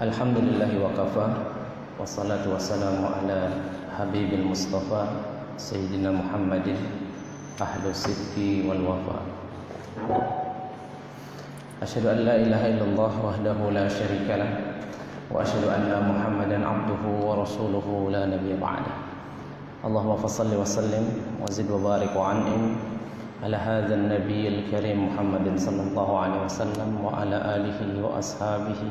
الحمد لله وكفى والصلاة والسلام على حبيب المصطفى سيدنا محمد أهل الصدق والوفاء أشهد أن لا إله إلا الله وحده لا شريك له وأشهد أن محمدا عبده ورسوله لا نبي بعده اللهم فصل وسلم وزد وبارك وعنهم على هذا النبي الكريم محمد صلى الله عليه وسلم وعلى آله وأصحابه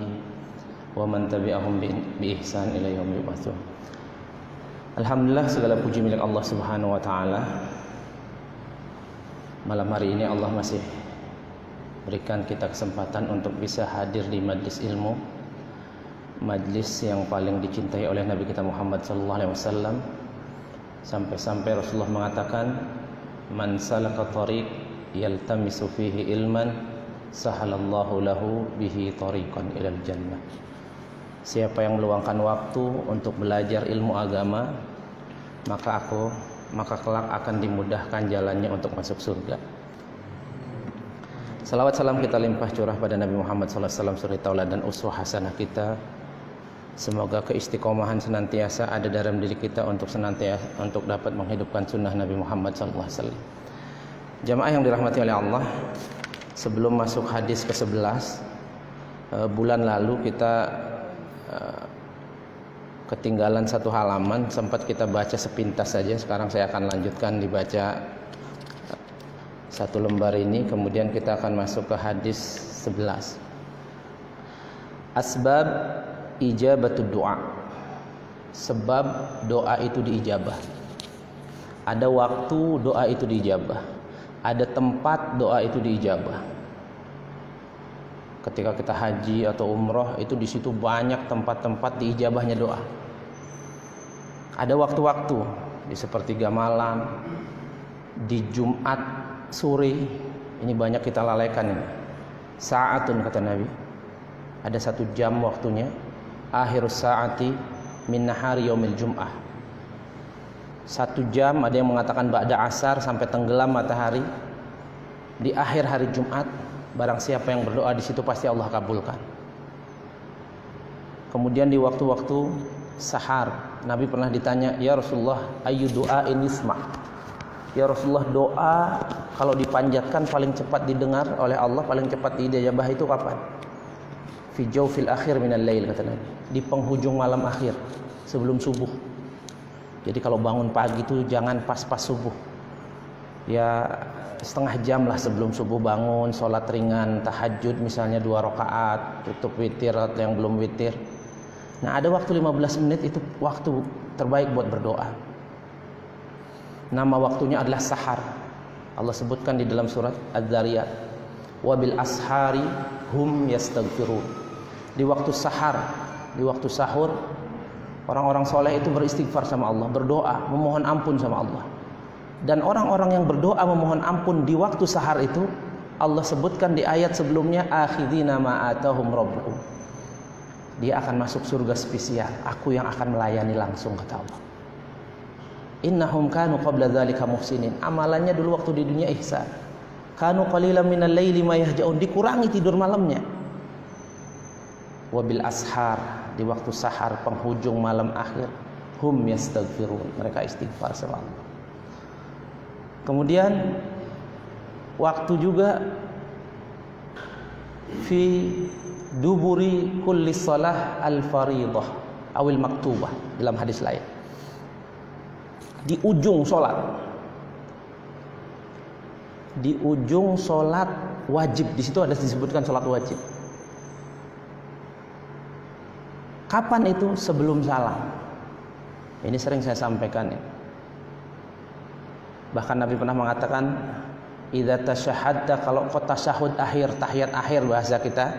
wa man tabi'ahum bi ihsan ila yaumil. Alhamdulillah segala puji milik Allah Subhanahu wa taala. Malam hari ini Allah masih berikan kita kesempatan untuk bisa hadir di majlis ilmu. Majlis yang paling dicintai oleh Nabi kita Muhammad sallallahu alaihi wasallam. Sampai-sampai Rasulullah mengatakan, "Man salaka tariq yaltamisu fihi ilman, sahalallahu lahu bihi tariqan ilal jannah." Siapa yang meluangkan waktu untuk belajar ilmu agama, maka aku maka kelak akan dimudahkan jalannya untuk masuk surga. Salawat salam kita limpah curah pada Nabi Muhammad SAW suri tauladan uswah hasanah kita. Semoga keistiqomahan senantiasa ada dalam diri kita untuk senantiasa untuk dapat menghidupkan sunnah Nabi Muhammad SAW. Jamaah yang dirahmati oleh Allah, sebelum masuk hadis ke-11 eh, bulan lalu kita ketinggalan satu halaman sempat kita baca sepintas saja. Sekarang saya akan lanjutkan dibaca satu lembar ini kemudian kita akan masuk ke hadis 11 asbab ijabatud doa sebab doa itu diijabah. Ada waktu doa itu diijabah. Ada tempat doa itu diijabah ketika kita haji atau umroh itu di situ banyak tempat-tempat diijabahnya doa. Ada waktu-waktu di sepertiga malam, di Jumat sore ini banyak kita lalaikan ini. Saatun kata Nabi. Ada satu jam waktunya. Akhir saati min nahari yaumil jum'ah. Satu jam ada yang mengatakan ba'da asar sampai tenggelam matahari di akhir hari Jumat Barang siapa yang berdoa di situ pasti Allah kabulkan. Kemudian di waktu-waktu sahar, Nabi pernah ditanya, "Ya Rasulullah, ayu doa ini isma?" Ya Rasulullah, doa kalau dipanjatkan paling cepat didengar oleh Allah, paling cepat diijabah itu kapan? Fi fil akhir minal lail kata Nabi. Di penghujung malam akhir, sebelum subuh. Jadi kalau bangun pagi itu jangan pas-pas subuh. Ya setengah jam lah sebelum subuh bangun sholat ringan tahajud misalnya dua rakaat tutup witir atau yang belum witir. Nah ada waktu 15 menit itu waktu terbaik buat berdoa. Nama waktunya adalah sahar. Allah sebutkan di dalam surat Az-Zariyat wabil ashari hum yastaghfirun. Di waktu sahar di waktu sahur orang-orang soleh itu beristighfar sama Allah berdoa memohon ampun sama Allah dan orang-orang yang berdoa memohon ampun di waktu sahar itu Allah sebutkan di ayat sebelumnya akhidina ma atahum rabbuhum. Dia akan masuk surga spesial, aku yang akan melayani langsung kata Allah. Innahum kanu qabla dzalika muhsinin. Amalannya dulu waktu di dunia ihsan. Kanu qalilan minal laili ma yahjaun, dikurangi tidur malamnya. Wabil ashar di waktu sahar penghujung malam akhir hum yastaghfirun. Mereka istighfar sama Allah. Kemudian waktu juga fi duburi kulli salah al faridah awil maktubah dalam hadis lain. Di ujung solat di ujung solat wajib di situ ada disebutkan solat wajib. Kapan itu sebelum salam? Ini sering saya sampaikan ya. Bahkan Nabi pernah mengatakan idza tasyahhadta kalau kau tasyahud akhir tahiyat akhir bahasa kita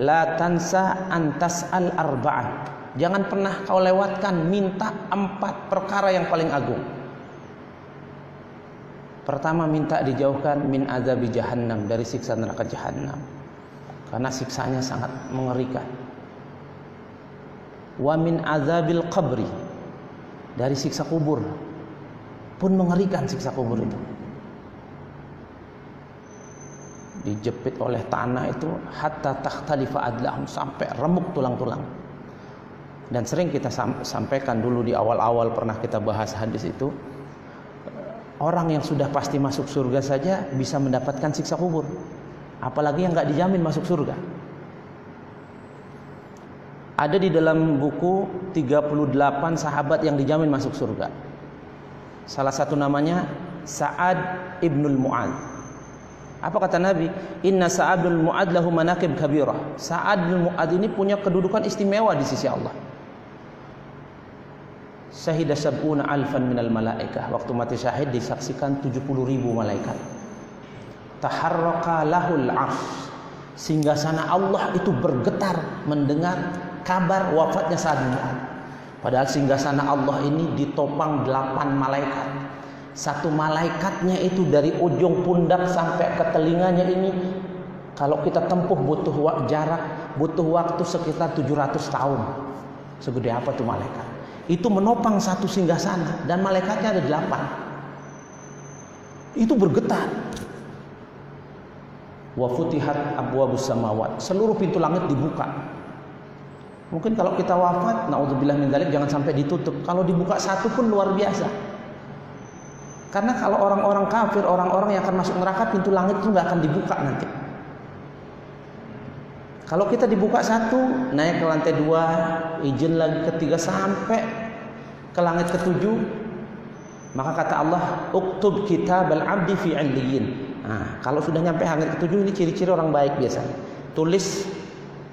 la tansa antas al arba'ah jangan pernah kau lewatkan minta empat perkara yang paling agung. Pertama minta dijauhkan min azabi jahannam dari siksa neraka jahannam. Karena siksanya sangat mengerikan. Wa min azabil qabri dari siksa kubur pun mengerikan siksa kubur itu. dijepit oleh tanah itu hatta takhtalifa adlahum sampai remuk tulang-tulang. Dan sering kita sampaikan dulu di awal-awal pernah kita bahas hadis itu orang yang sudah pasti masuk surga saja bisa mendapatkan siksa kubur. Apalagi yang nggak dijamin masuk surga. Ada di dalam buku 38 sahabat yang dijamin masuk surga. Salah satu namanya Sa'ad ibnul Mu'ad. Apa kata Nabi? Inna Sa'ad ibnul Mu'ad lahu manakib kabirah. Sa'ad ibnul Mu'ad ini punya kedudukan istimewa di sisi Allah. Syahida sab'una alfan minal malaikah. Waktu mati syahid disaksikan 70 ribu malaikat. Taharraka lahul arsh. Sehingga sana Allah itu bergetar mendengar kabar wafatnya Sa'ad bin Mu'ad. Padahal singgah sana Allah ini ditopang delapan malaikat. Satu malaikatnya itu dari ujung pundak sampai ke telinganya ini kalau kita tempuh butuh jarak, butuh waktu sekitar 700 tahun. Segede apa tuh malaikat? Itu menopang satu singgah sana dan malaikatnya ada delapan. Itu bergetar. Wa futihat abwabus samawat. Seluruh pintu langit dibuka Mungkin kalau kita wafat, naudzubillah min dzalik jangan sampai ditutup. Kalau dibuka satu pun luar biasa. Karena kalau orang-orang kafir, orang-orang yang akan masuk neraka, pintu langit itu nggak akan dibuka nanti. Kalau kita dibuka satu, naik ke lantai dua, izin lagi ketiga sampai ke langit ketujuh, maka kata Allah, "Uktub kitab al-'abdi fi 'illiyin." Nah, kalau sudah nyampe langit ketujuh ini ciri-ciri orang baik biasa. Tulis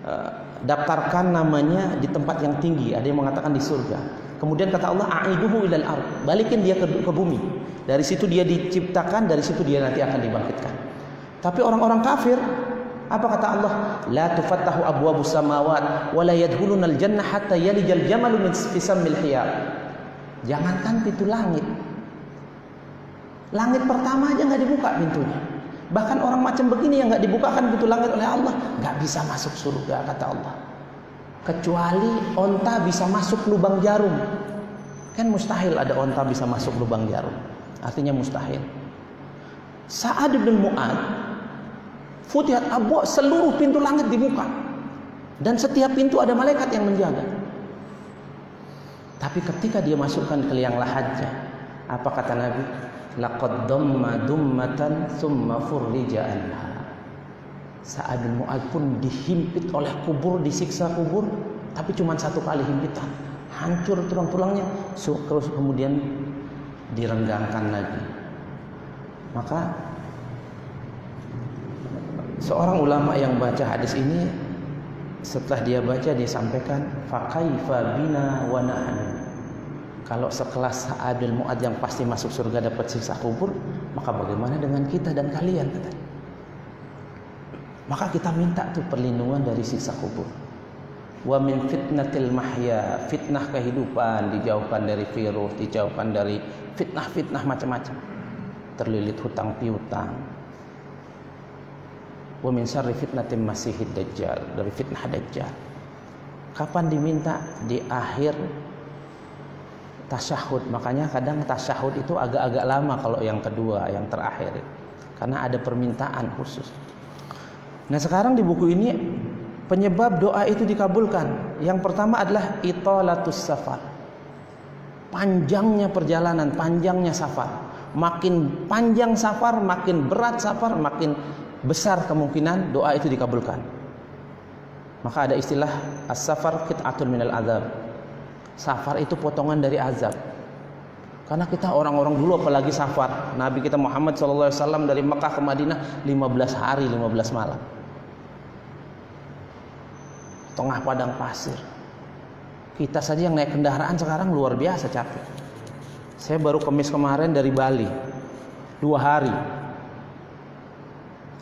uh, daftarkan namanya di tempat yang tinggi. Ada yang mengatakan di surga. Kemudian kata Allah aiduhu ilal ard. Balikin dia ke, ke bumi. Dari situ dia diciptakan dari situ dia nanti akan dibangkitkan. Tapi orang-orang kafir apa kata Allah? La tufattahu abwabus samawat wa la yadkhulunal jannah hatta yalijal jamalu min fisammil hiyar jangankan pintu langit. Langit pertama aja nggak dibuka pintunya Bahkan orang macam begini yang nggak dibukakan pintu langit oleh Allah nggak bisa masuk surga kata Allah. Kecuali onta bisa masuk lubang jarum. Kan mustahil ada onta bisa masuk lubang jarum. Artinya mustahil. Sa'ad bin Mu'ad Futihat Abu seluruh pintu langit dibuka. Dan setiap pintu ada malaikat yang menjaga. Tapi ketika dia masukkan ke liang lahatnya, apa kata Nabi? Laqad damma dummatan thumma furrija anha Sa'ad bin Mu'ad pun dihimpit oleh kubur, disiksa kubur, tapi cuma satu kali himpitan. Hancur tulang-tulangnya, terus kemudian direnggangkan lagi. Maka seorang ulama yang baca hadis ini setelah dia baca dia sampaikan faqaifa bina wa kalau sekelas Sa'ad Mu'ad yang pasti masuk surga dapat siksa kubur, maka bagaimana dengan kita dan kalian? Maka kita minta tuh perlindungan dari siksa kubur. Wa min fitnatil mahya, fitnah kehidupan dijauhkan dari virus, dijauhkan dari fitnah-fitnah macam-macam. Terlilit hutang piutang. Wa min syarri fitnatil masihid dajjal, dari fitnah dajjal. Kapan diminta? Di akhir tasyahud. Makanya kadang tasyahud itu agak-agak lama kalau yang kedua, yang terakhir. Karena ada permintaan khusus. Nah, sekarang di buku ini penyebab doa itu dikabulkan. Yang pertama adalah itolatus safar. Panjangnya perjalanan, panjangnya safar. Makin panjang safar, makin berat safar, makin besar kemungkinan doa itu dikabulkan. Maka ada istilah as-safar kit'atun minal azab Safar itu potongan dari azab. Karena kita orang-orang dulu apalagi safar. Nabi kita Muhammad SAW dari Mekah ke Madinah 15 hari 15 malam. Tengah padang pasir. Kita saja yang naik kendaraan sekarang luar biasa capek. Saya baru kemis kemarin dari Bali. Dua hari.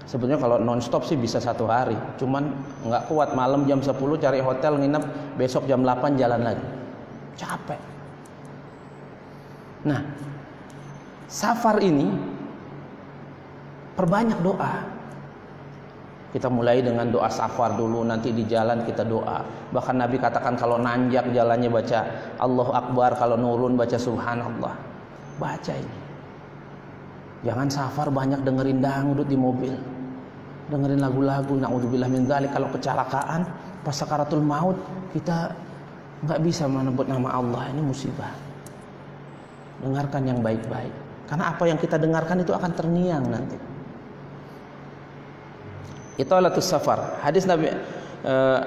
Sebetulnya kalau nonstop sih bisa satu hari. Cuman nggak kuat malam jam 10 cari hotel nginep. Besok jam 8 jalan lagi capek. Nah, safar ini perbanyak doa. Kita mulai dengan doa safar dulu, nanti di jalan kita doa. Bahkan Nabi katakan kalau nanjak jalannya baca Allah Akbar, kalau nurun baca Subhanallah. Baca ini. Jangan safar banyak dengerin dangdut di mobil. dengerin lagu-lagu naudzubillah min dzalik kalau kecelakaan pas sakaratul maut kita nggak bisa menyebut nama Allah ini musibah. Dengarkan yang baik-baik. Karena apa yang kita dengarkan itu akan terniang nanti. Itu alatus safar. Hadis Nabi uh,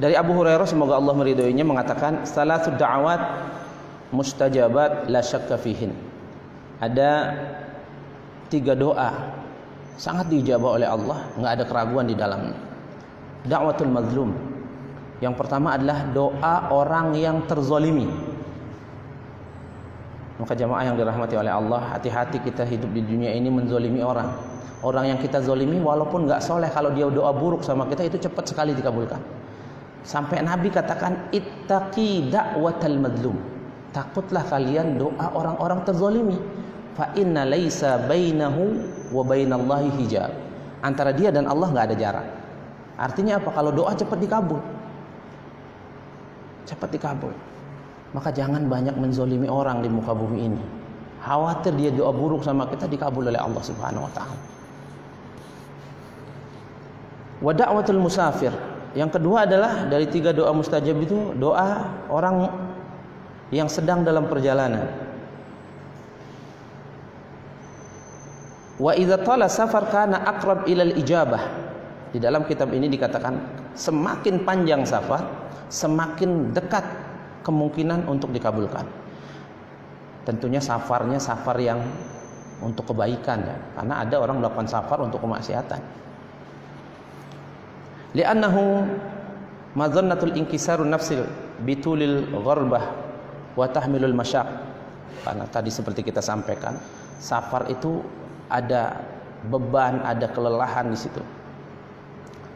dari Abu Hurairah semoga Allah meridhoinya mengatakan salatu da'awat mustajabat la syakka ada tiga doa sangat dijawab oleh Allah nggak ada keraguan di dalamnya. Dakwatul mazlum yang pertama adalah doa orang yang terzolimi maka jamaah yang dirahmati oleh Allah hati-hati kita hidup di dunia ini menzolimi orang orang yang kita zolimi walaupun nggak soleh kalau dia doa buruk sama kita itu cepat sekali dikabulkan sampai Nabi katakan ittaqi da'watal mazlum takutlah kalian doa orang-orang terzolimi fa inna laisa bainahu wa bainallahi hijab. Antara dia dan Allah nggak ada jarak. Artinya apa? Kalau doa cepat dikabul. Cepat dikabul. Maka jangan banyak menzolimi orang di muka bumi ini. Khawatir dia doa buruk sama kita dikabul oleh Allah Subhanahu wa taala. Wa da'watul musafir. Yang kedua adalah dari tiga doa mustajab itu doa orang yang sedang dalam perjalanan. Wa idza tala safar kana aqrab ilal ijabah. Di dalam kitab ini dikatakan semakin panjang safar, semakin dekat kemungkinan untuk dikabulkan. Tentunya safarnya safar yang untuk kebaikan ya, karena ada orang melakukan safar untuk kemaksiatan. Li'annahu madzannatul inkisarun nafsil bitulil gharbah wa tahmilul masyaq. Karena tadi seperti kita sampaikan, safar itu ada beban, ada kelelahan di situ.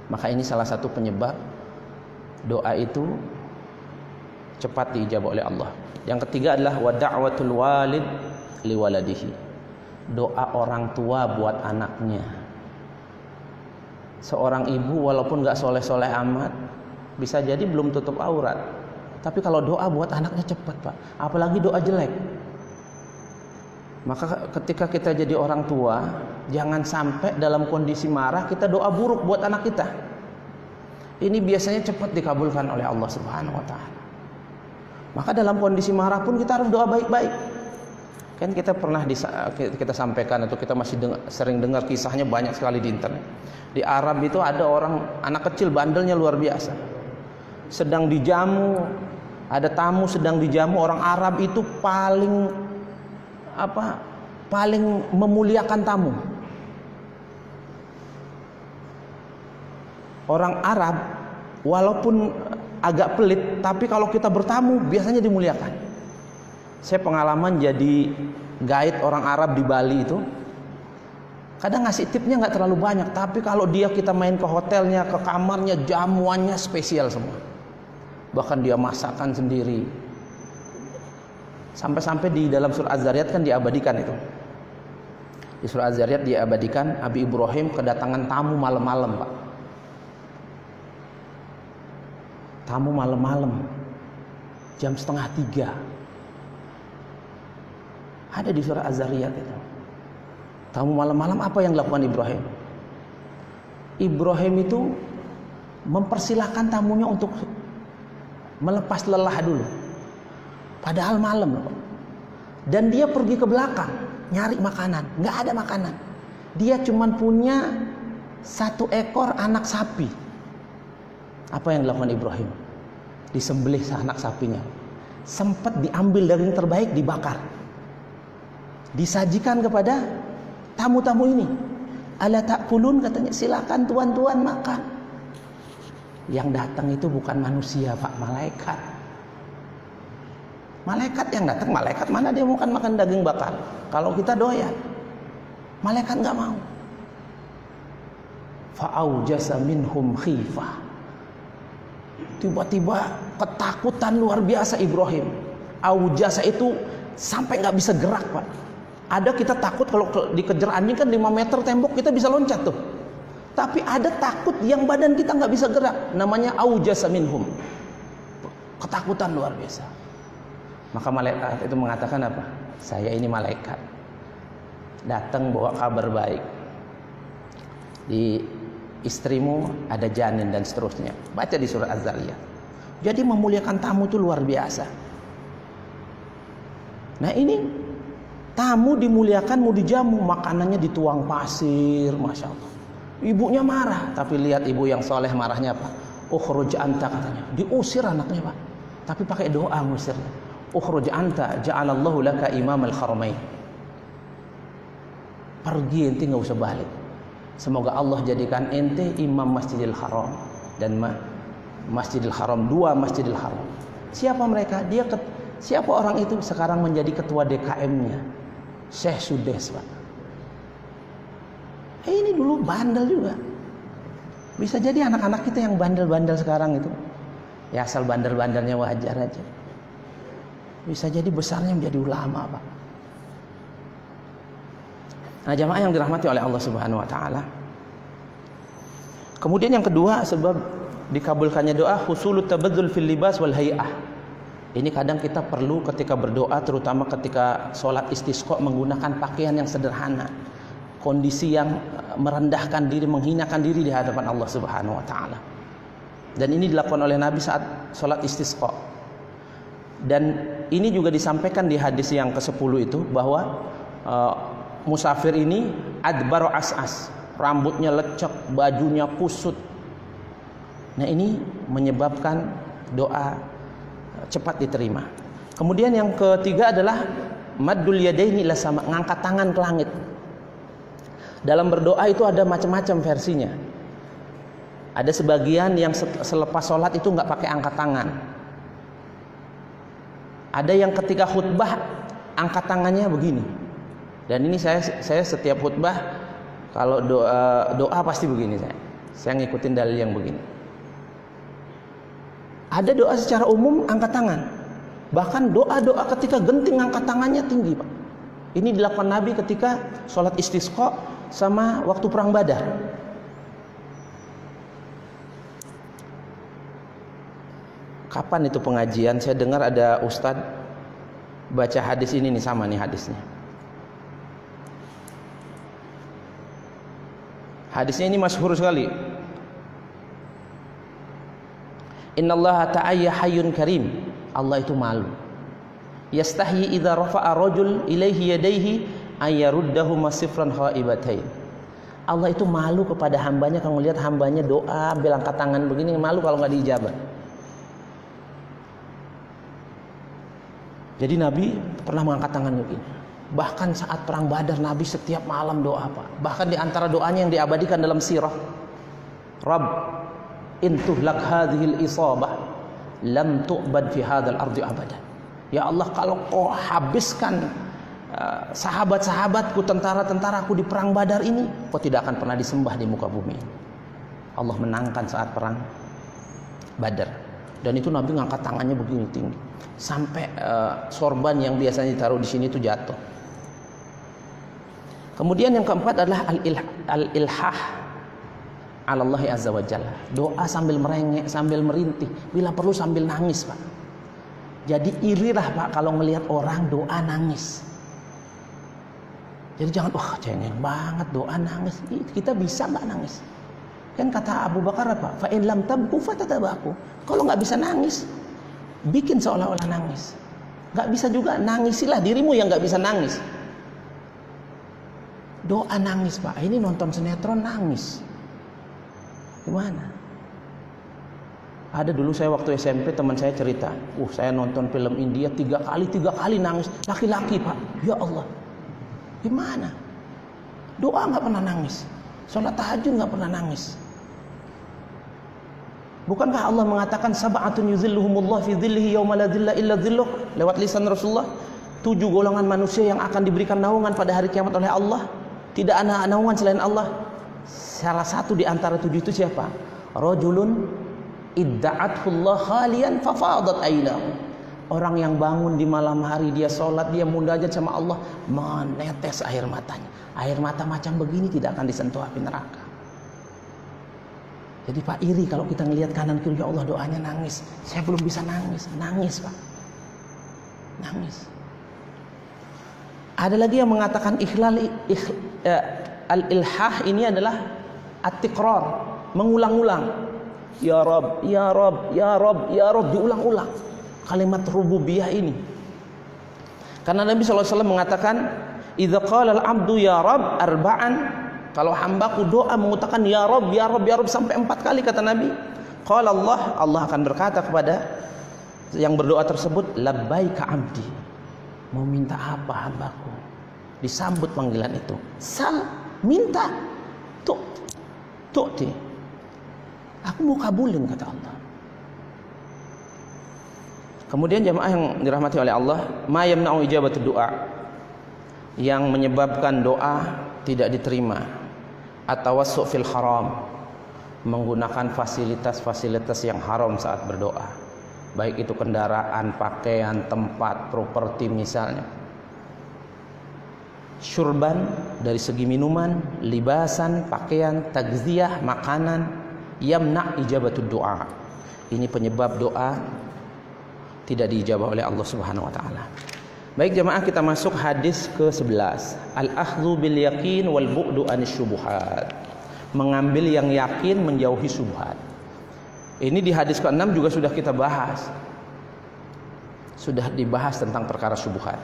Maka ini salah satu penyebab doa itu cepat diijabah oleh Allah. Yang ketiga adalah wa da'watul walid liwaladihi. Doa orang tua buat anaknya. Seorang ibu walaupun gak soleh-soleh amat, bisa jadi belum tutup aurat. Tapi kalau doa buat anaknya cepat pak. Apalagi doa jelek. Maka ketika kita jadi orang tua, jangan sampai dalam kondisi marah kita doa buruk buat anak kita. Ini biasanya cepat dikabulkan oleh Allah Subhanahu wa taala. Maka dalam kondisi marah pun kita harus doa baik-baik. Kan kita pernah kita sampaikan atau kita masih dengar, sering dengar kisahnya banyak sekali di internet. Di Arab itu ada orang anak kecil bandelnya luar biasa. Sedang dijamu, ada tamu sedang dijamu orang Arab itu paling apa paling memuliakan tamu. Orang Arab walaupun agak pelit tapi kalau kita bertamu biasanya dimuliakan. Saya pengalaman jadi guide orang Arab di Bali itu kadang ngasih tipnya nggak terlalu banyak tapi kalau dia kita main ke hotelnya ke kamarnya jamuannya spesial semua bahkan dia masakan sendiri Sampai-sampai di dalam surah Az-Zariyat kan diabadikan itu. Di surah Az-Zariyat diabadikan Abi Ibrahim kedatangan tamu malam-malam, Pak. Tamu malam-malam. Jam setengah tiga. Ada di surah Az-Zariyat itu. Tamu malam-malam apa yang dilakukan Ibrahim? Ibrahim itu mempersilahkan tamunya untuk melepas lelah dulu Padahal malam loh. Dan dia pergi ke belakang nyari makanan, nggak ada makanan. Dia cuma punya satu ekor anak sapi. Apa yang dilakukan Ibrahim? Disembelih anak sapinya. Sempat diambil dari yang terbaik dibakar. Disajikan kepada tamu-tamu ini. Ala tak pulun katanya silakan tuan-tuan makan. Yang datang itu bukan manusia pak malaikat. Malaikat yang datang, malaikat mana dia makan makan daging bakar? Kalau kita doyan, malaikat nggak mau. Fa'aujasa minhum khifah. Tiba-tiba ketakutan luar biasa Ibrahim. Aujasa itu sampai nggak bisa gerak pak. Ada kita takut kalau dikejar anjing kan 5 meter tembok kita bisa loncat tuh. Tapi ada takut yang badan kita nggak bisa gerak. Namanya aujasa minhum. Ketakutan luar biasa. Maka malaikat itu mengatakan apa? Saya ini malaikat. Datang bawa kabar baik. di istrimu ada janin dan seterusnya. Baca di surah Az-Zariyat. Jadi memuliakan tamu itu luar biasa. Nah ini tamu dimuliakan mau dijamu makanannya dituang pasir, masya Allah. Ibunya marah, tapi lihat ibu yang soleh marahnya apa? Ukhruj anta katanya, diusir anaknya pak. Tapi pakai doa ngusirnya. Ukhruj anta, ja'alallahu laka imam al-haramain. Pergi ente nggak usah balik. Semoga Allah jadikan ente imam Masjidil Haram dan ma Masjidil Haram dua Masjidil Haram. Siapa mereka? Dia siapa orang itu sekarang menjadi ketua DKM-nya? Syekh Sudes, Pak. Eh, ini dulu bandel juga. Bisa jadi anak-anak kita yang bandel-bandel sekarang itu. Ya asal bandel-bandelnya wajar aja. Bisa jadi besarnya menjadi ulama, Pak. Nah, jamaah yang dirahmati oleh Allah Subhanahu wa taala. Kemudian yang kedua sebab dikabulkannya doa husulut tabadzul fil libas wal hay'ah. Ini kadang kita perlu ketika berdoa terutama ketika sholat istisqa menggunakan pakaian yang sederhana. Kondisi yang eh, merendahkan diri, menghinakan diri di hadapan Allah Subhanahu wa taala. Dan ini dilakukan oleh Nabi saat sholat istisqa. Dan ini juga disampaikan di hadis yang ke-10 itu bahwa uh, musafir ini adbaro as'as, rambutnya lecek, bajunya kusut. Nah, ini menyebabkan doa cepat diterima. Kemudian yang ketiga adalah maddul yadaini ila sama, ngangkat tangan ke langit. Dalam berdoa itu ada macam-macam versinya. Ada sebagian yang selepas sholat itu nggak pakai angkat tangan. Ada yang ketika khutbah angkat tangannya begini. Dan ini saya saya setiap khutbah kalau doa doa pasti begini saya. Saya ngikutin dalil yang begini. Ada doa secara umum angkat tangan. Bahkan doa-doa ketika genting angkat tangannya tinggi, Pak. Ini dilakukan Nabi ketika sholat istisqa sama waktu perang Badar. Kapan itu pengajian? Saya dengar ada ustadz baca hadis ini nih sama nih hadisnya. Hadisnya ini masyhur sekali. Inna Allah ta'ayya hayyun karim. Allah itu malu. Yastahi idza rafa'a rajul ilaihi yadayhi ayyaruddahu masifran khaibatain. Allah itu malu kepada hambanya kalau melihat hambanya doa ambil angkat tangan begini malu kalau nggak diijabah. Jadi Nabi pernah mengangkat tangan begini. Bahkan saat perang Badar Nabi setiap malam doa apa? Bahkan di antara doanya yang diabadikan dalam sirah. Rabb intuhlak hadhil isabah lam tu'bad fi hadzal ardi abada. Ya Allah kalau kau habiskan uh, sahabat-sahabatku, tentara-tentaraku di perang Badar ini, kau tidak akan pernah disembah di muka bumi. Allah menangkan saat perang Badar. Dan itu Nabi ngangkat tangannya begini tinggi sampai uh, sorban yang biasanya ditaruh di sini itu jatuh. Kemudian yang keempat adalah al-ilhah Allah azza wa jalla. Doa sambil merengek, sambil merintih, bila perlu sambil nangis, Pak. Jadi irilah Pak kalau melihat orang doa nangis. Jadi jangan wah cengeng banget doa nangis. Kita bisa nggak nangis? Kan kata Abu Bakar apa? Fa in lam tabku fatatabaku. Kalau nggak bisa nangis, bikin seolah-olah nangis. Nggak bisa juga nangisilah dirimu yang nggak bisa nangis. Doa nangis pak. Ini nonton sinetron nangis. Gimana? Ada dulu saya waktu SMP teman saya cerita, uh saya nonton film India tiga kali tiga kali nangis laki-laki pak, ya Allah, gimana? Doa nggak pernah nangis, sholat tahajud nggak pernah nangis. Bukankah Allah mengatakan sab'atun yuzilluhumullah fi dhillihi yawma la dhilla illa dhilluh lewat lisan Rasulullah? Tujuh golongan manusia yang akan diberikan naungan pada hari kiamat oleh Allah tidak ada naungan selain Allah. Salah satu di antara tujuh itu siapa? Rajulun idda'atullah khalian fafadat ainahu. Orang yang bangun di malam hari dia sholat dia munajat sama Allah menetes air matanya. Air mata macam begini tidak akan disentuh api neraka. Jadi Pak iri kalau kita ngelihat kanan kiri ya Allah doanya nangis. Saya belum bisa nangis, nangis Pak. Nangis. Ada lagi yang mengatakan ikhlal ikh, eh, al-ilhah ini adalah At-tikrar, mengulang-ulang. Ya Rob, Ya Rob, Ya Rob, Ya Rob diulang-ulang. Kalimat rububiyah ini. Karena Nabi SAW mengatakan, "Idza qala al-'abdu ya Rob arba'an" Kalau hambaku doa mengatakan ya Rob, ya Rob, ya Rob sampai empat kali kata Nabi. Qala Allah, Allah akan berkata kepada yang berdoa tersebut, "Labbaika 'abdi." Mau minta apa hambaku? Disambut panggilan itu. Sal, minta. Tuh. Tuh, Aku mau kabulin kata Allah. Kemudian jemaah yang dirahmati oleh Allah, ma yamna'u ijabatu doa yang menyebabkan doa tidak diterima atau fil haram menggunakan fasilitas-fasilitas yang haram saat berdoa baik itu kendaraan, pakaian, tempat, properti misalnya syurban dari segi minuman, libasan, pakaian, takziah, makanan yamna ijabatud doa. Ini penyebab doa tidak diijabah oleh Allah Subhanahu wa taala. Baik jemaah kita masuk hadis ke-11. Al-akhdhu bil yakin wal bu'du syubuhat. Mengambil yang yakin menjauhi subhat. Ini di hadis ke-6 juga sudah kita bahas. Sudah dibahas tentang perkara syubhat.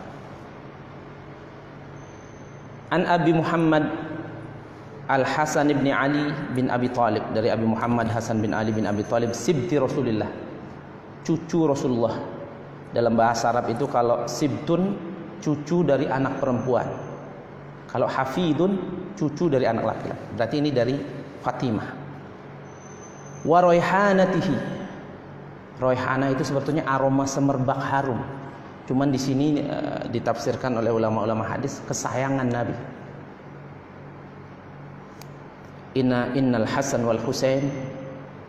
An Abi Muhammad Al Hasan bin Ali bin Abi Talib. Dari Abi Muhammad Hasan bin Ali bin Abi Talib sibti Rasulullah cucu Rasulullah. Dalam bahasa Arab itu kalau sibtun cucu dari anak perempuan. Kalau hafidun cucu dari anak laki-laki. Berarti ini dari Fatimah wa royhanatihi royhana itu sebetulnya aroma semerbak harum cuman di sini uh, ditafsirkan oleh ulama-ulama hadis kesayangan Nabi Inna innal Hasan wal Husain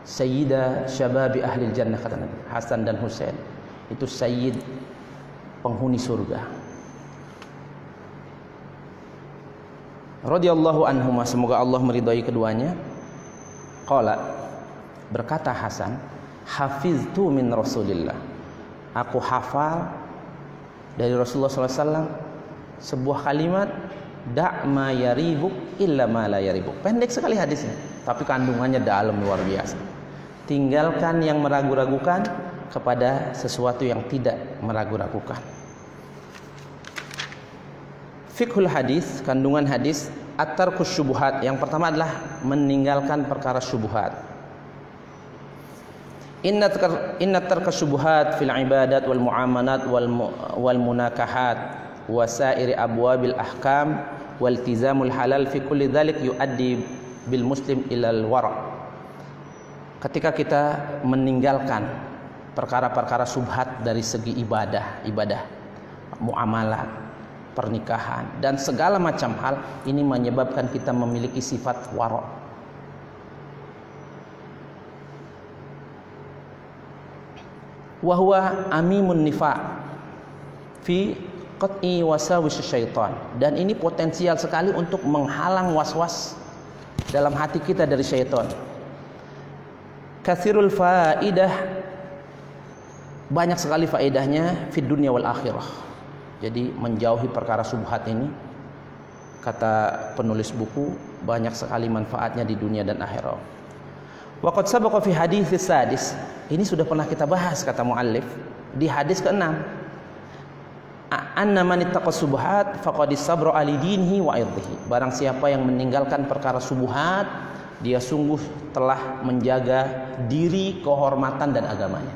sayyida syababi ahli jannah kata Nabi. Hasan dan Husain itu sayyid penghuni surga. Radhiyallahu anhuma semoga Allah meridai keduanya. Qala berkata Hasan, hafiztu min Rasulillah. Aku hafal dari Rasulullah SAW sebuah kalimat da' ma yaribuk illa ma la. Pendek sekali hadisnya, tapi kandungannya dalam luar biasa. Tinggalkan yang meragu-ragukan kepada sesuatu yang tidak meragu-ragukan. Fikhul hadis, kandungan hadis, at-tarkus syubuhat. Yang pertama adalah meninggalkan perkara syubuhat. Inna inna tarka syubuhat fil ibadat wal muamalat wal wal munakahat wasairi abwabil ahkam waltizamul halal fi kulli dhalik yuaddi bil muslim ilal wara. Ketika kita meninggalkan perkara-perkara subhat dari segi ibadah ibadah muamalah pernikahan dan segala macam hal ini menyebabkan kita memiliki sifat wara wahwa amimun nifa fi qat'i wasawis syaitan. Dan ini potensial sekali untuk menghalang was-was dalam hati kita dari syaitan. Kathirul faidah banyak sekali faedahnya fi dunia wal akhirah. Jadi menjauhi perkara subhat ini kata penulis buku banyak sekali manfaatnya di dunia dan akhirat waqad sabaqa fi hadis sadis ini sudah pernah kita bahas kata muallif di hadis ke-6 anna man ittaqa subuhat faqad sabra ali dinhi wa irdihi. Barang siapa yang meninggalkan perkara subuhat, dia sungguh telah menjaga diri, kehormatan dan agamanya.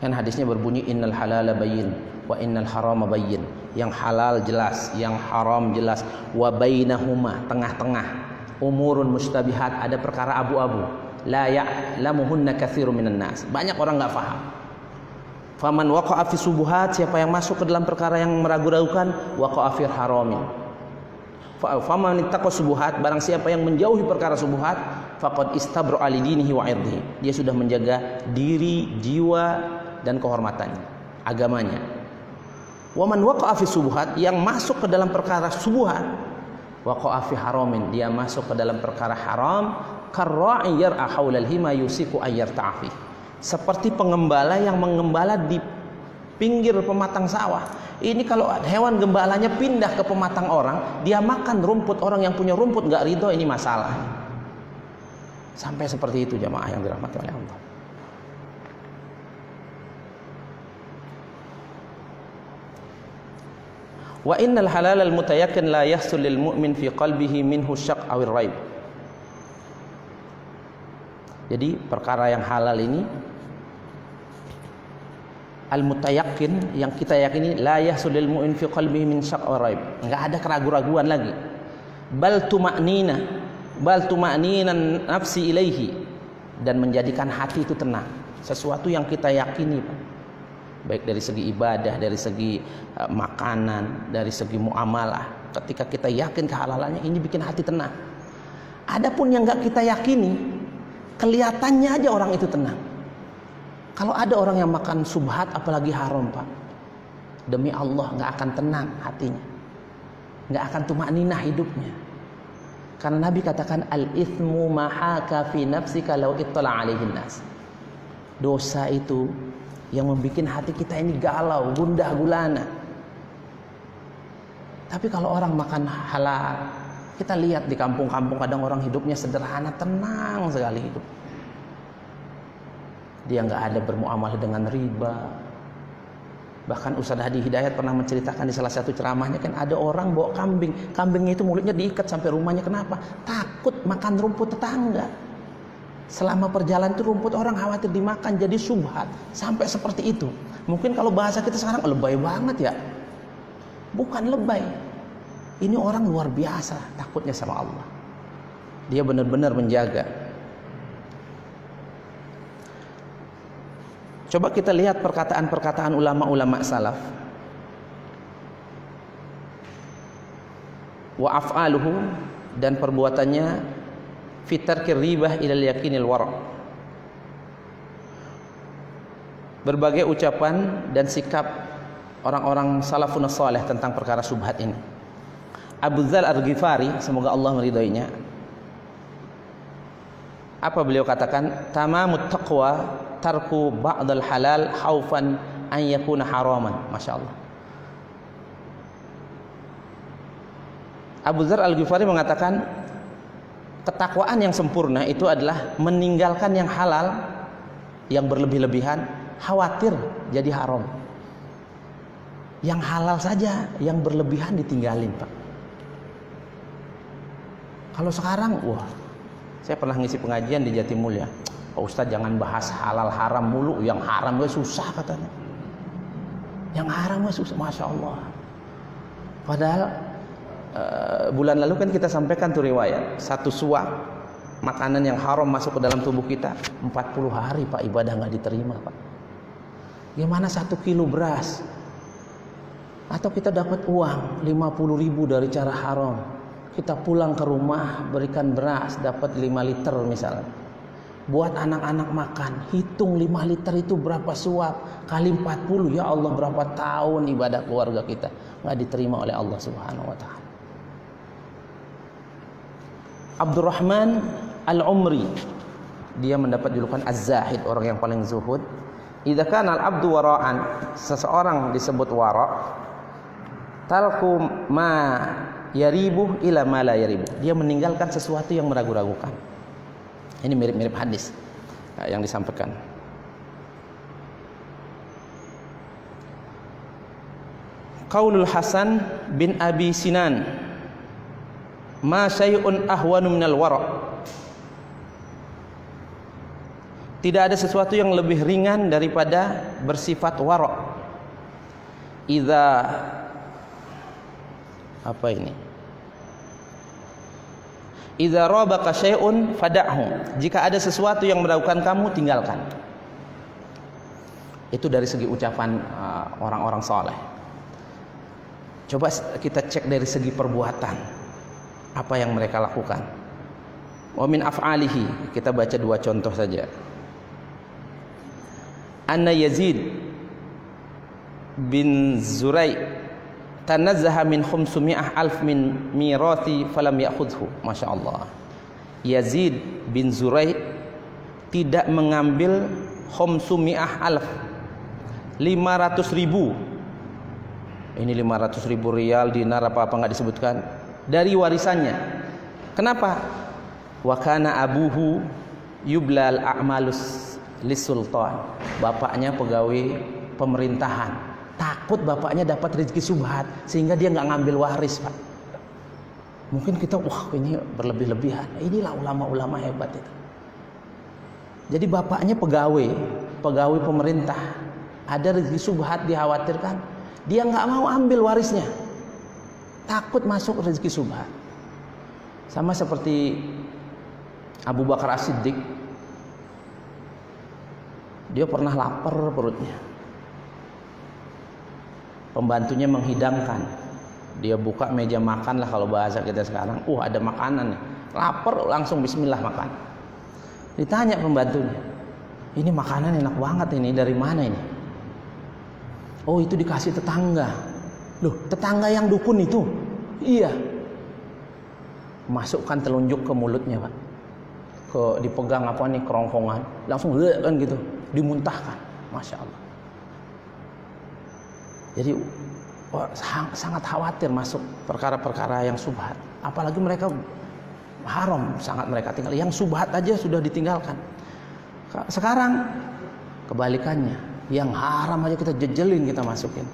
Kan hadisnya berbunyi innal halala bayyin wa innal harama bayyin. Yang halal jelas, yang haram jelas. Wa bainahuma tengah-tengah. Umurun mustabihat ada perkara abu-abu. La ya'lamuhunna katsirun minan nas. Banyak orang enggak paham. Faman waqa'a fi subuhat siapa yang masuk ke dalam perkara yang meragu-ragukan waqa'a fi haramin. Faman ittaqa subuhat barang siapa yang menjauhi perkara subuhat faqad istabra ali dinihi wa. Dia sudah menjaga diri, jiwa dan kehormatannya, agamanya. Waman waqa'a fi subuhat yang masuk ke dalam perkara subuhat waqa'a fi haramin. Dia masuk ke dalam perkara haram karra'i yar'a haulal hima yusiku ayyar ta'fi seperti pengembala yang mengembala di pinggir pematang sawah. Ini kalau hewan gembalanya pindah ke pematang orang, dia makan rumput orang yang punya rumput nggak ridho ini masalah. Sampai seperti itu jamaah yang dirahmati oleh Allah. Wa innal halal al mutayakkin la yahsul lil mu'min fi qalbihi minhu syak awir raib. Jadi perkara yang halal ini al mutayakkin yang kita yakini la yahsulil mu'min fi qalbihi min syak wa raib. Enggak ada keraguan-raguan lagi. Bal tuma'nina bal tuma'ninan nafsi ilaihi. Dan menjadikan hati itu tenang. Sesuatu yang kita yakini Pak baik dari segi ibadah dari segi uh, makanan dari segi muamalah. Ketika kita yakin kehalalannya ini bikin hati tenang. Adapun yang enggak kita yakini kelihatannya aja orang itu tenang. Kalau ada orang yang makan subhat apalagi haram pak Demi Allah nggak akan tenang hatinya. Nggak akan tumakninah hidupnya. Karena Nabi katakan Al-ithmu mahaka fi nafsika law ittala alaihin nas. Dosa itu yang membuat hati kita ini galau, gundah gulana. Tapi kalau orang makan halal Kita lihat di kampung-kampung kadang orang hidupnya sederhana, tenang sekali hidup. Dia nggak ada bermuamalah dengan riba. Bahkan Ustaz Hadi Hidayat pernah menceritakan di salah satu ceramahnya kan ada orang bawa kambing. Kambingnya itu mulutnya diikat sampai rumahnya. Kenapa? Takut makan rumput tetangga selama perjalanan itu rumput orang khawatir dimakan jadi subhat. Sampai seperti itu. Mungkin kalau bahasa kita sekarang lebay banget ya. Bukan lebay. Ini orang luar biasa takutnya sama Allah. Dia benar-benar menjaga. Coba kita lihat perkataan-perkataan ulama-ulama salaf. Wa af'aluhu dan perbuatannya fitar ribah ilal yakinil wara. Berbagai ucapan dan sikap orang-orang salafun salih tentang perkara subhat ini. Abu Dzal Ar-Ghifari, semoga Allah meridainya. Apa beliau katakan? Tamamut taqwa tarku ba'dal halal haufan an yakuna haraman masyaallah Abu Dzar Al-Ghifari mengatakan ketakwaan yang sempurna itu adalah meninggalkan yang halal yang berlebih-lebihan khawatir jadi haram. Yang halal saja yang berlebihan ditinggalin Pak. Kalau sekarang wah saya pernah ngisi pengajian di Jatimulya Pak Ustadz jangan bahas halal haram mulu. Yang haram gue susah katanya. Yang haram gue susah. Masya Allah. Padahal uh, bulan lalu kan kita sampaikan tuh riwayat. Satu suap makanan yang haram masuk ke dalam tubuh kita 40 hari Pak ibadah nggak diterima Pak. Gimana satu kilo beras? Atau kita dapat uang 50 ribu dari cara haram. Kita pulang ke rumah berikan beras dapat 5 liter misalnya. Buat anak-anak makan hitung 5 liter itu berapa suap? Kali 40 ya Allah berapa tahun ibadah keluarga kita nggak diterima oleh Allah Subhanahu wa taala Abdurrahman Al-Umri. Dia mendapat julukan Az-Zahid orang yang paling zuhud. Idza kana al-abdu wara'an seseorang disebut wara talku ma yaribu ila ma la yaribu. Dia meninggalkan sesuatu yang meragu-ragukan. Ini mirip-mirip hadis eh, yang disampaikan. Qaulul Hasan bin Abi Sinan Ma syai'un ahwanu minal wara' Tidak ada sesuatu yang lebih ringan daripada bersifat wara' Iza apa ini? Idza rabaka syai'un fada'hu. Jika ada sesuatu yang meragukan kamu, tinggalkan. Itu dari segi ucapan uh, orang-orang uh, soleh. Coba kita cek dari segi perbuatan. Apa yang mereka lakukan. Wa min af'alihi. Kita baca dua contoh saja. Anna Yazid bin Zurai tanazzaha min khumsumi'ah alf min mirathi falam ya'khudhu Masya Allah Yazid bin Zurai tidak mengambil khumsumi'ah alf 500 ribu ini 500 ribu rial dinar apa apa nggak disebutkan dari warisannya. Kenapa? Wakana abuhu yublal a'malus sultan bapaknya pegawai pemerintahan. Takut bapaknya dapat rezeki subhat sehingga dia nggak ngambil waris pak. Mungkin kita wah ini berlebih-lebihan. Inilah ulama-ulama hebat itu. Jadi bapaknya pegawai pegawai pemerintah ada rezeki subhat dikhawatirkan dia nggak mau ambil warisnya takut masuk rezeki subhat sama seperti Abu Bakar As-Siddiq. Dia pernah lapar perutnya. Pembantunya menghidangkan. Dia buka meja makan lah kalau bahasa kita sekarang. Uh ada makanan nih. Lapar langsung bismillah makan. Ditanya pembantunya ini makanan enak banget ini dari mana ini? Oh itu dikasih tetangga loh tetangga yang dukun itu? Iya. Masukkan telunjuk ke mulutnya pak. Ke dipegang apa nih kerongkongan. Langsung kan gitu. Dimuntahkan. Masya Allah. Jadi sangat khawatir masuk perkara-perkara yang subhat. Apalagi mereka haram sangat mereka tinggal. Yang subhat aja sudah ditinggalkan. Sekarang kebalikannya. Yang haram aja kita jejelin kita masukin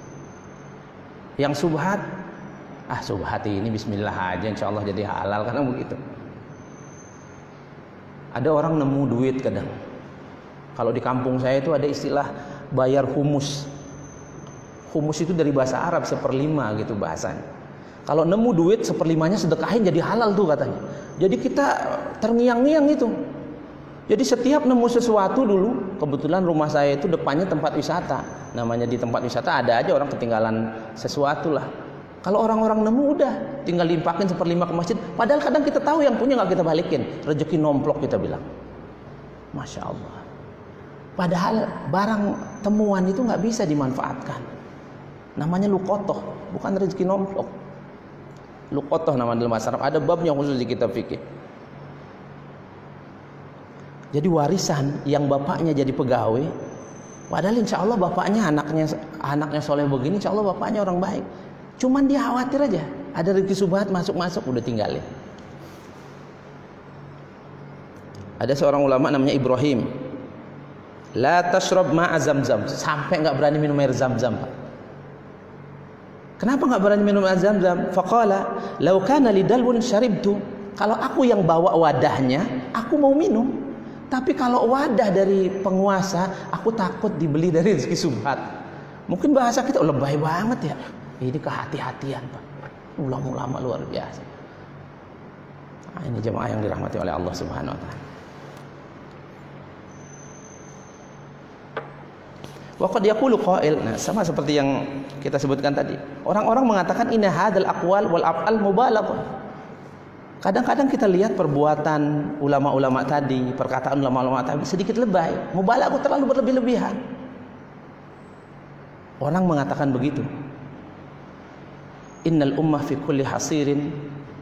yang subhat ah subhat ini bismillah aja insya Allah jadi halal karena begitu ada orang nemu duit kadang kalau di kampung saya itu ada istilah bayar humus. Humus itu dari bahasa Arab seperlima gitu bahasanya. Kalau nemu duit seperlimanya sedekahin jadi halal tuh katanya. Jadi kita terngiang-ngiang itu. Jadi setiap nemu sesuatu dulu, kebetulan rumah saya itu depannya tempat wisata. Namanya di tempat wisata ada aja orang ketinggalan sesuatu lah. Kalau orang-orang nemu udah tinggal limpahin seperlima ke masjid. Padahal kadang kita tahu yang punya nggak kita balikin. Rezeki nomplok kita bilang. Masya Allah. Padahal barang temuan itu nggak bisa dimanfaatkan. Namanya lukotoh, bukan rezeki nomplok. Lukotoh nama dalam Arab. Ada babnya khusus di kitab fikih. Jadi warisan yang bapaknya jadi pegawai, padahal insya Allah bapaknya anaknya anaknya soleh begini, insya Allah bapaknya orang baik. Cuman dia khawatir aja, ada rezeki subhat masuk-masuk udah tinggalin. Ada seorang ulama namanya Ibrahim La tashrab ma'a zam-zam. Sampai enggak berani minum air zam-zam, Pak. Kenapa enggak berani minum air zam-zam? Faqala, "Law kana lidalwun syaribtu." Kalau aku yang bawa wadahnya, aku mau minum. Tapi kalau wadah dari penguasa, aku takut dibeli dari rezeki subhat. Mungkin bahasa kita oh, lebay banget ya. Ini kehati-hatian, Pak. Ulama-ulama luar biasa. Nah, ini jemaah yang dirahmati oleh Allah Subhanahu wa taala. Waqad yaqulu qail. Nah, sama seperti yang kita sebutkan tadi. Orang-orang mengatakan inna hadzal aqwal wal af'al mubalaghah. Kadang-kadang kita lihat perbuatan ulama-ulama tadi, perkataan ulama-ulama tadi sedikit lebay, mubalaghah terlalu berlebih-lebihan. Orang mengatakan begitu. Innal ummah fi kulli hasirin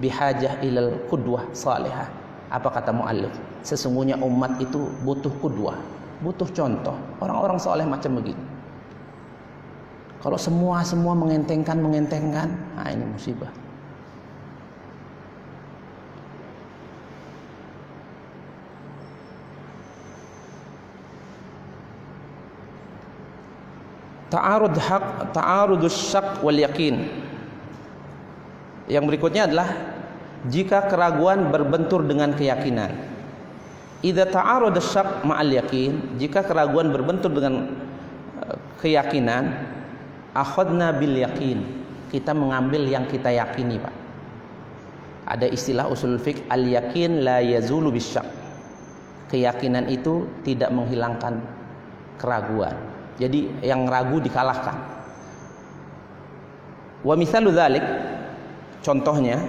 bihajah ilal qudwah salihah. Apa kata muallif? Sesungguhnya umat itu butuh kudwah, butuh contoh orang-orang soleh macam begini kalau semua semua mengentengkan mengentengkan nah ini musibah ta'arud haq ta'arudus syak wal yakin yang berikutnya adalah jika keraguan berbentur dengan keyakinan Idza ta'arada syak ma'al yakin, jika keraguan berbentur dengan eh, keyakinan, akhadna bil yakin. Kita mengambil yang kita yakini, Pak. Ada istilah usul fiqh al yakin la yazulu bisyak. Keyakinan itu tidak menghilangkan keraguan. Jadi yang ragu dikalahkan. Wa misalu dzalik contohnya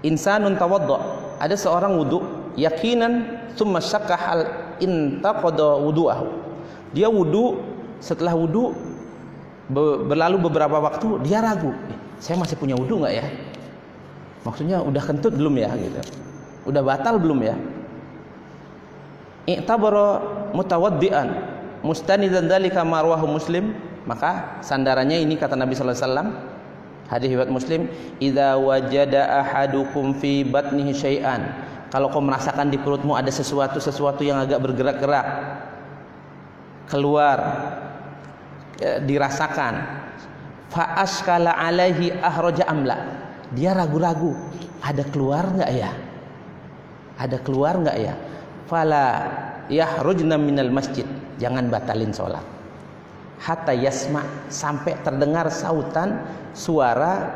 insanun tawaddo ada seorang wudhu yakinan thumma syakka hal intaqada wudu'ahu. Dia wudu, setelah wudu berlalu beberapa waktu dia ragu, eh, saya masih punya wudu nggak ya? Maksudnya udah kentut belum ya gitu. Udah batal belum ya? I'tabara mutawaddian. Mustanidan dzalika marwahu muslim. Maka sandarannya ini kata Nabi sallallahu alaihi wasallam hadis riwayat muslim idza wajada ahadukum fi batnihi syai'an. Kalau kau merasakan di perutmu ada sesuatu sesuatu yang agak bergerak-gerak keluar ya, dirasakan fa askala alaihi ahraja amla dia ragu-ragu ada keluar nggak ya? Ada keluar nggak ya? Fala yahrujna minal masjid jangan batalin sholat. Hatta yasma sampai terdengar sautan suara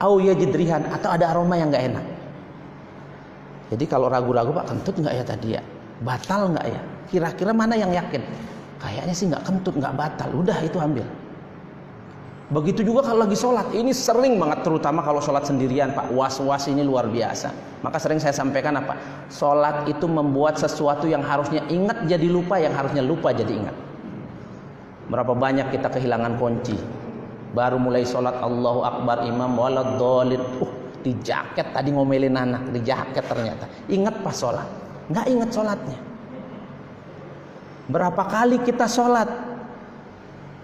au yajidrihan atau ada aroma yang nggak enak. Jadi kalau ragu-ragu pak kentut nggak ya tadi ya? Batal nggak ya? Kira-kira mana yang yakin? Kayaknya sih nggak kentut nggak batal. Udah itu ambil Begitu juga kalau lagi sholat. Ini sering banget terutama kalau sholat sendirian Pak. Was-was ini luar biasa. Maka sering saya sampaikan apa? Sholat itu membuat sesuatu yang harusnya ingat jadi lupa. Yang harusnya lupa jadi ingat. Berapa banyak kita kehilangan kunci. Baru mulai sholat Allahu Akbar imam walad dolin. Uh, di jaket tadi ngomelin anak. Di jaket ternyata. Ingat pas sholat. Nggak ingat sholatnya. Berapa kali kita sholat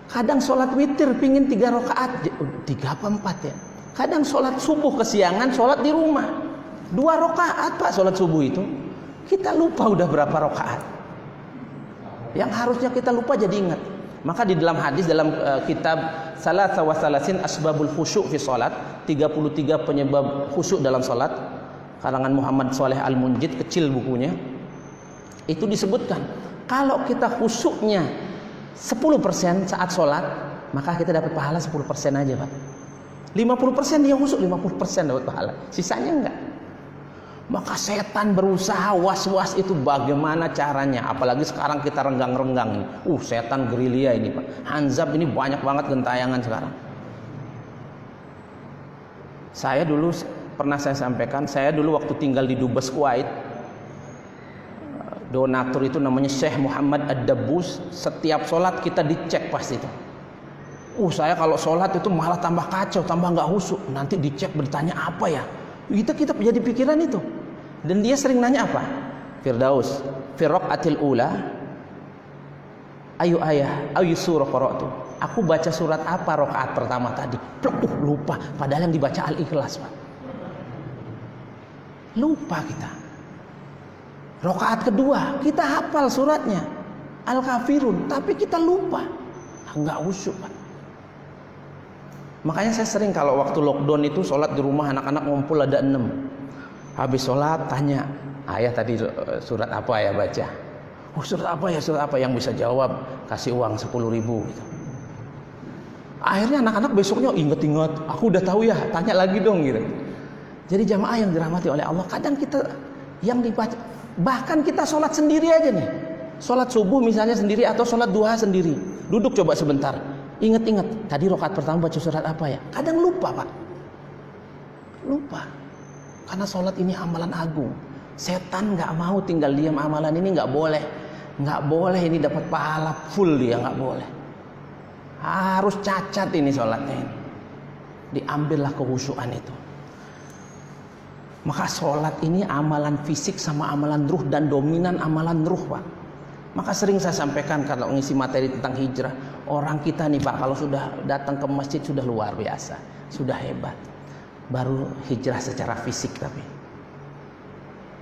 Kadang sholat witir pingin tiga rakaat, tiga apa empat ya. Kadang sholat subuh kesiangan, sholat di rumah. Dua rakaat pak sholat subuh itu. Kita lupa udah berapa rakaat. Yang harusnya kita lupa jadi ingat. Maka di dalam hadis dalam uh, kitab Salah Sawasalasin Asbabul Khusyuk fi Salat 33 penyebab khusyuk dalam salat karangan Muhammad Saleh Al-Munjid kecil bukunya itu disebutkan kalau kita khusyuknya 10% saat sholat maka kita dapat pahala 10% aja Pak. 50% dia husuk 50% dapat pahala. Sisanya enggak. Maka setan berusaha was-was itu bagaimana caranya apalagi sekarang kita renggang-renggang uh setan gerilya ini Pak. Hanzab ini banyak banget gentayangan sekarang. Saya dulu pernah saya sampaikan saya dulu waktu tinggal di Dubes Kuwait donatur itu namanya Syekh Muhammad Ad-Dabbus. Setiap sholat kita dicek pasti itu. Uh saya kalau sholat itu malah tambah kacau tambah nggak husuk. Nanti dicek bertanya apa ya? Kita kita jadi pikiran itu. Dan dia sering nanya apa? Firdaus Firok atil ula ayu ayah ayu surah qara'tu. Aku baca surat apa rokaat pertama tadi? Uh, lupa. Padahal yang dibaca al-ikhlas pak. Lupa kita Rokaat kedua kita hafal suratnya Al-Kafirun tapi kita lupa nggak usyuk Pak. Makanya saya sering kalau waktu lockdown itu sholat di rumah anak-anak ngumpul ada enam. Habis sholat tanya ayah tadi eh, surat apa ya baca? Oh surat apa ya surat apa yang bisa jawab kasih uang sepuluh ribu gitu. Akhirnya anak-anak besoknya inget-inget, aku udah tahu ya, tanya lagi dong gitu. Jadi jamaah yang dirahmati oleh Allah, kadang kita yang dibaca Bahkan kita sholat sendiri aja nih. Sholat subuh misalnya sendiri atau sholat duha sendiri. Duduk coba sebentar. Ingat-ingat, tadi rokat pertama baca surat apa ya? Kadang lupa pak. Lupa. Karena sholat ini amalan agung. Setan nggak mau tinggal diam amalan ini nggak boleh. Nggak boleh ini dapat pahala full dia nggak boleh. Harus cacat ini sholatnya ini. Diambillah kehusuan itu. Maka sholat ini amalan fisik sama amalan ruh dan dominan amalan ruh Pak. Maka sering saya sampaikan kalau ngisi materi tentang hijrah. Orang kita nih Pak kalau sudah datang ke masjid sudah luar biasa. Sudah hebat. Baru hijrah secara fisik tapi.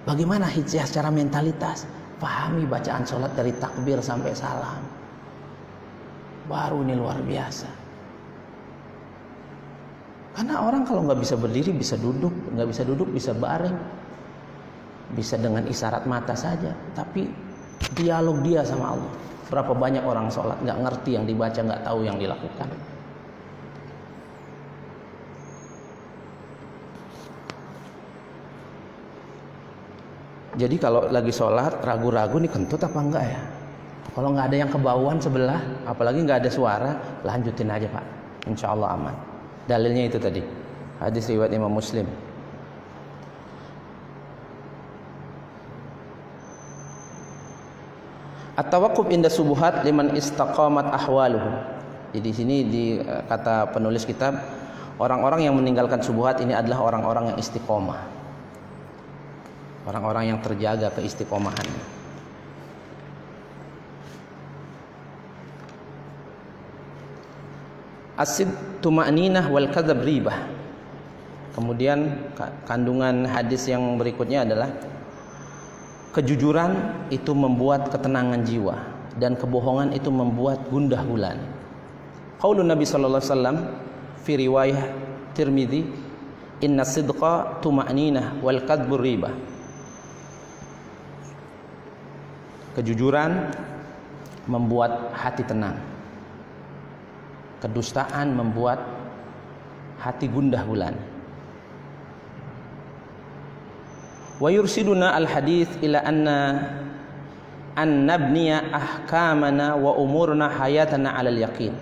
Bagaimana hijrah secara mentalitas? Pahami bacaan sholat dari takbir sampai salam. Baru ini luar biasa. Karena orang kalau nggak bisa berdiri bisa duduk, nggak bisa duduk bisa baring, bisa dengan isyarat mata saja. Tapi dialog dia sama Allah. Berapa banyak orang sholat nggak ngerti yang dibaca, nggak tahu yang dilakukan. Jadi kalau lagi sholat ragu-ragu nih kentut apa enggak ya? Kalau nggak ada yang kebauan sebelah, apalagi nggak ada suara, lanjutin aja pak. Insya Allah aman. Dalilnya itu tadi. Hadis riwayat Imam Muslim. At-tawakkuf inda subuhat liman istaqamat ahwaluhu. Jadi sini di eh, kata penulis kitab orang-orang yang meninggalkan subuhat ini adalah orang-orang yang istiqomah. Orang-orang yang terjaga keistiqomahannya. Asid tuma'ninah wal kadzab ribah. Kemudian kandungan hadis yang berikutnya adalah kejujuran itu membuat ketenangan jiwa dan kebohongan itu membuat gundah gulana. Qaulun Nabi sallallahu alaihi wasallam fi riwayah Tirmizi inna sidqa tuma'ninah wal kadzbu ribah. Kejujuran membuat hati tenang. Kedustaan membuat hati gundah gulana. Wa yursiduna al hadis ila anna an nabniya ahkamana wa umurna hayatana al yaqin.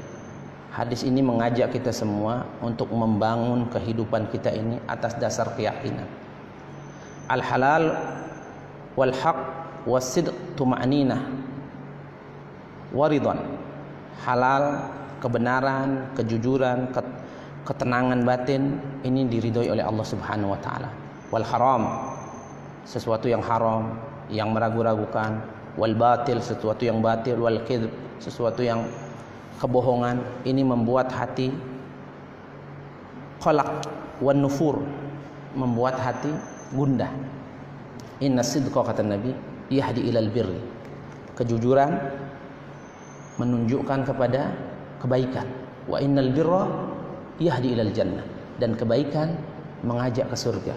Hadis ini mengajak kita semua untuk membangun kehidupan kita ini atas dasar keyakinan. Al halal wal haq was sidq tuma'ninah waridon halal kebenaran kejujuran ketenangan batin ini diridhoi oleh Allah Subhanahu wa taala. Wal haram sesuatu yang haram yang meragu-ragukan. Wal batil sesuatu yang batil. Wal kidb sesuatu yang kebohongan. Ini membuat hati qalaq wan nufur membuat hati gundah. Inna sidqa kata Nabi yahdi ilal birri. Kejujuran menunjukkan kepada kebaikan. Wa innal birra yahdi ilal jannah dan kebaikan mengajak ke surga.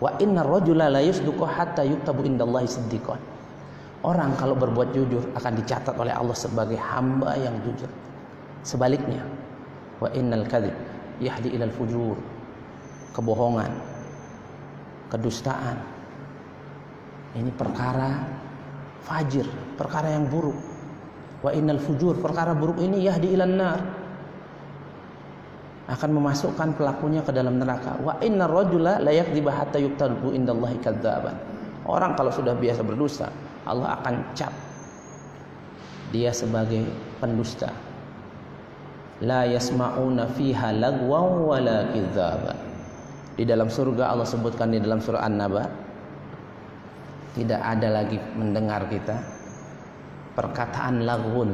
Wa innar rajula la yusduqu hatta yuktabu indallahi siddiqan. Orang kalau berbuat jujur akan dicatat oleh Allah sebagai hamba yang jujur. Sebaliknya, wa innal kadzib yahdi ilal fujur. Kebohongan, kedustaan. Ini perkara fajir, perkara yang buruk wa innal fujur perkara buruk ini yahdi ilan nar. Akan memasukkan pelakunya ke dalam neraka. Wa innar rajula la yakdziba hatta yuktabu indallahi kadzaban. Orang kalau sudah biasa berdusta Allah akan cap dia sebagai pendusta. La yasma'una fiha lagwan wala kidzaban. Di dalam surga Allah sebutkan di dalam surah An-Naba tidak ada lagi mendengar kita perkataan lagun,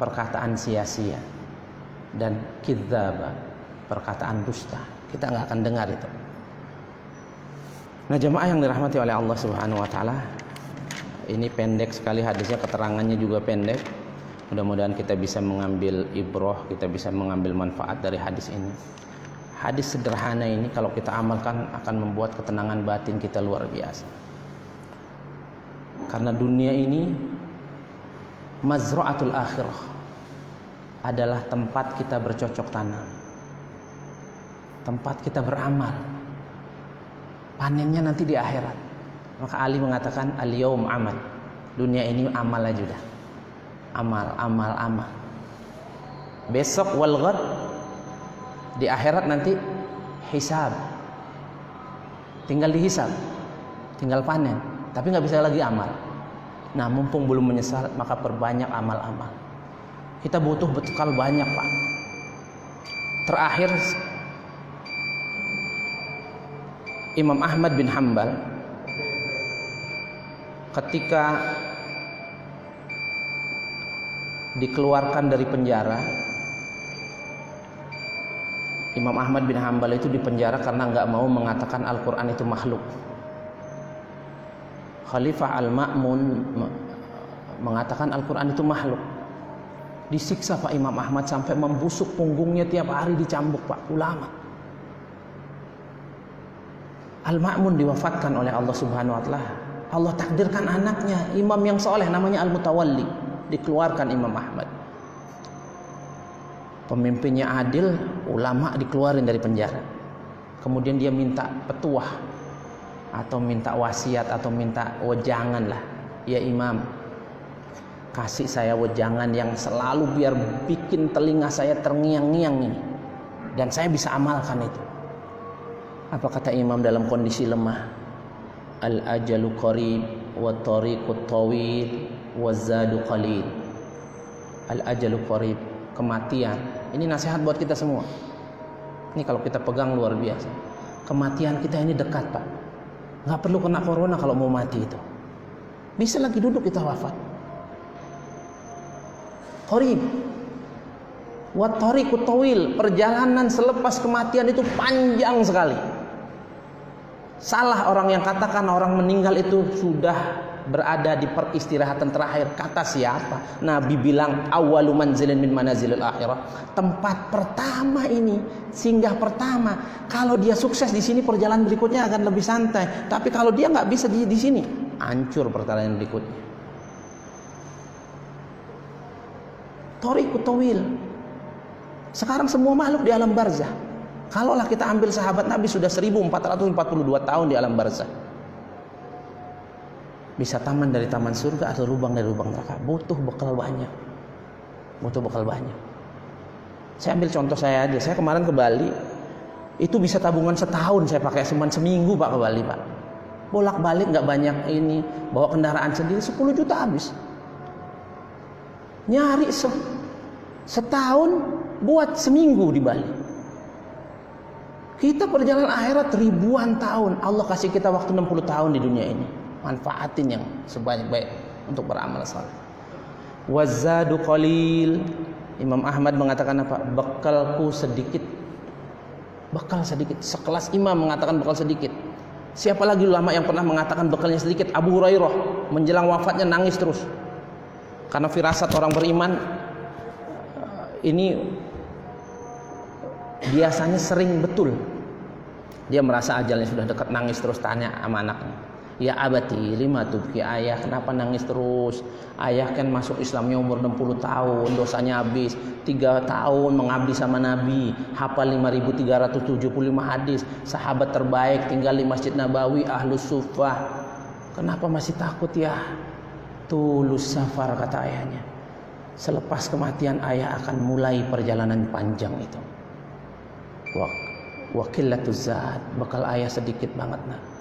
perkataan sia-sia dan kidzaba, perkataan dusta. Kita nggak akan dengar itu. Nah, jemaah yang dirahmati oleh Allah Subhanahu wa taala, ini pendek sekali hadisnya, keterangannya juga pendek. Mudah-mudahan kita bisa mengambil ibroh, kita bisa mengambil manfaat dari hadis ini. Hadis sederhana ini kalau kita amalkan akan membuat ketenangan batin kita luar biasa. Karena dunia ini mazra'atul akhirah adalah tempat kita bercocok tanam. Tempat kita beramal. Panennya nanti di akhirat. Maka Ali mengatakan al-yaum amal. Dunia ini amal aja dah. Amal, amal, amal. Besok wal di akhirat nanti hisab. Tinggal dihisab. Tinggal panen, tapi nggak bisa lagi amal. Nah, mumpung belum menyesal, maka perbanyak amal-amal. Kita butuh bekal banyak, Pak. Terakhir Imam Ahmad bin Hambal ketika dikeluarkan dari penjara Imam Ahmad bin Hambal itu dipenjara karena nggak mau mengatakan Al-Quran itu makhluk Khalifah Al-Ma'mun mengatakan Al-Quran itu makhluk. Disiksa Pak Imam Ahmad sampai membusuk punggungnya tiap hari dicambuk Pak ulama. Al-Ma'mun diwafatkan oleh Allah Subhanahu wa taala. Allah takdirkan anaknya imam yang soleh namanya Al-Mutawalli dikeluarkan Imam Ahmad. Pemimpinnya adil, ulama dikeluarin dari penjara. Kemudian dia minta petuah atau minta wasiat atau minta wejangan lah. Ya imam. Kasih saya wejangan yang selalu biar bikin telinga saya terngiang-ngiang ini. Dan saya bisa amalkan itu. Apa kata imam dalam kondisi lemah? Al ajalu qarib wa tariqut tawil wa zadu qalil. Al ajalu qarib kematian. Ini nasihat buat kita semua. Ini kalau kita pegang luar biasa. Kematian kita ini dekat pak nggak perlu kena corona kalau mau mati itu. Bisa lagi duduk kita wafat. Qorib Watoriku tawil, perjalanan selepas kematian itu panjang sekali. Salah orang yang katakan orang meninggal itu sudah berada di peristirahatan terakhir. Kata siapa? Nabi bilang awalu manzilin min manazilil akhirah. Tempat pertama ini, singgah pertama. Kalau dia sukses di sini perjalanan berikutnya akan lebih santai. Tapi kalau dia nggak bisa di, di sini, hancur perjalanan berikutnya. Toriku tawil. Sekarang semua makhluk di alam barzah. Kalaulah kita ambil sahabat Nabi sudah 1442 tahun di alam barzah bisa taman dari taman surga atau lubang dari lubang neraka. Butuh bekal banyak. Butuh bekal banyak. Saya ambil contoh saya aja. Saya kemarin ke Bali. Itu bisa tabungan setahun saya pakai. Cuma seminggu pak ke Bali pak. Bolak balik nggak banyak ini. Bawa kendaraan sendiri 10 juta habis. Nyari se setahun buat seminggu di Bali. Kita perjalanan akhirat ribuan tahun. Allah kasih kita waktu 60 tahun di dunia ini manfaatin yang sebanyak-baik untuk beramal saleh. Wazadu qalil. Imam Ahmad mengatakan apa? Bekalku sedikit. Bekal sedikit. Sekelas imam mengatakan bekal sedikit. Siapa lagi ulama yang pernah mengatakan bekalnya sedikit? Abu Hurairah menjelang wafatnya nangis terus. Karena firasat orang beriman ini biasanya sering betul. Dia merasa ajalnya sudah dekat nangis terus tanya sama anaknya. Ya abati lima tubki ayah kenapa nangis terus? Ayah kan masuk Islamnya umur 60 tahun Dosanya habis. Tiga tahun mengabdi sama Nabi Hafal 5375 hadis. Sahabat terbaik tinggal di Masjid Nabawi Ahlus Sufah Kenapa masih takut ya? Tulus safar kata ayahnya. Selepas kematian ayah akan mulai perjalanan panjang itu. Wakilatuz zat Bekal ayah sedikit banget nah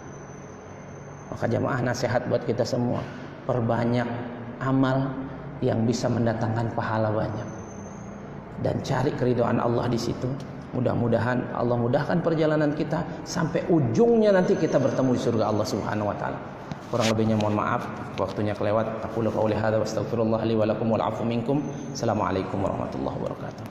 maka jamaah nasihat buat kita semua, perbanyak amal yang bisa mendatangkan pahala banyak. Dan cari keridhaan Allah di situ. Mudah-mudahan Allah mudahkan perjalanan kita sampai ujungnya nanti kita bertemu di surga Allah Subhanahu wa taala. Kurang lebihnya mohon maaf, waktunya kelewat. Aku wa astaghfirullah li wa lakum wal minkum. Assalamualaikum warahmatullahi wabarakatuh.